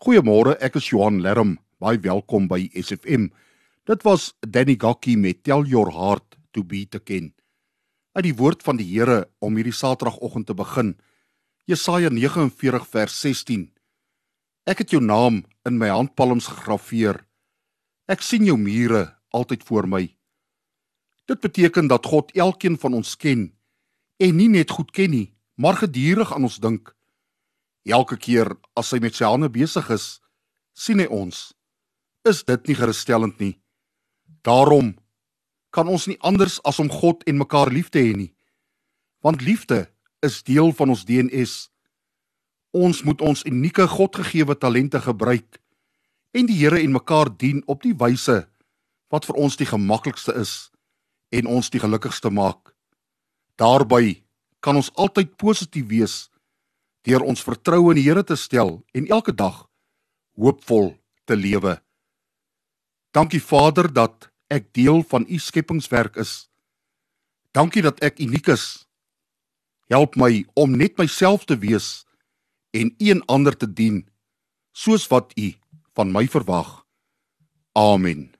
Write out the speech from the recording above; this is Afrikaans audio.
Goeiemôre, ek is Johan Lerm. Baie welkom by SFM. Dit was Danny Gokkie met Tell Your Heart to Be to Ken. Uit die woord van die Here om hierdie Saterdagoggend te begin. Jesaja 49 vers 16. Ek het jou naam in my handpalms gegraveer. Ek sien jou mure altyd voor my. Dit beteken dat God elkeen van ons ken en nie net goed ken nie, maar gedurig aan ons dink. Elke keer as hy met sy hande besig is, sien hy ons. Is dit nie gerusstellend nie? Daarom kan ons nie anders as om God en mekaar lief te hê nie. Want liefde is deel van ons DNS. Ons moet ons unieke Godgegewe talente gebruik en die Here en mekaar dien op die wyse wat vir ons die gemaklikste is en ons die gelukkigste maak. Daarby kan ons altyd positief wees deur ons vertroue in die Here te stel en elke dag hoopvol te lewe. Dankie Vader dat ek deel van u skepingswerk is. Dankie dat ek uniek is. Help my om net myself te wees en een ander te dien soos wat u van my verwag. Amen.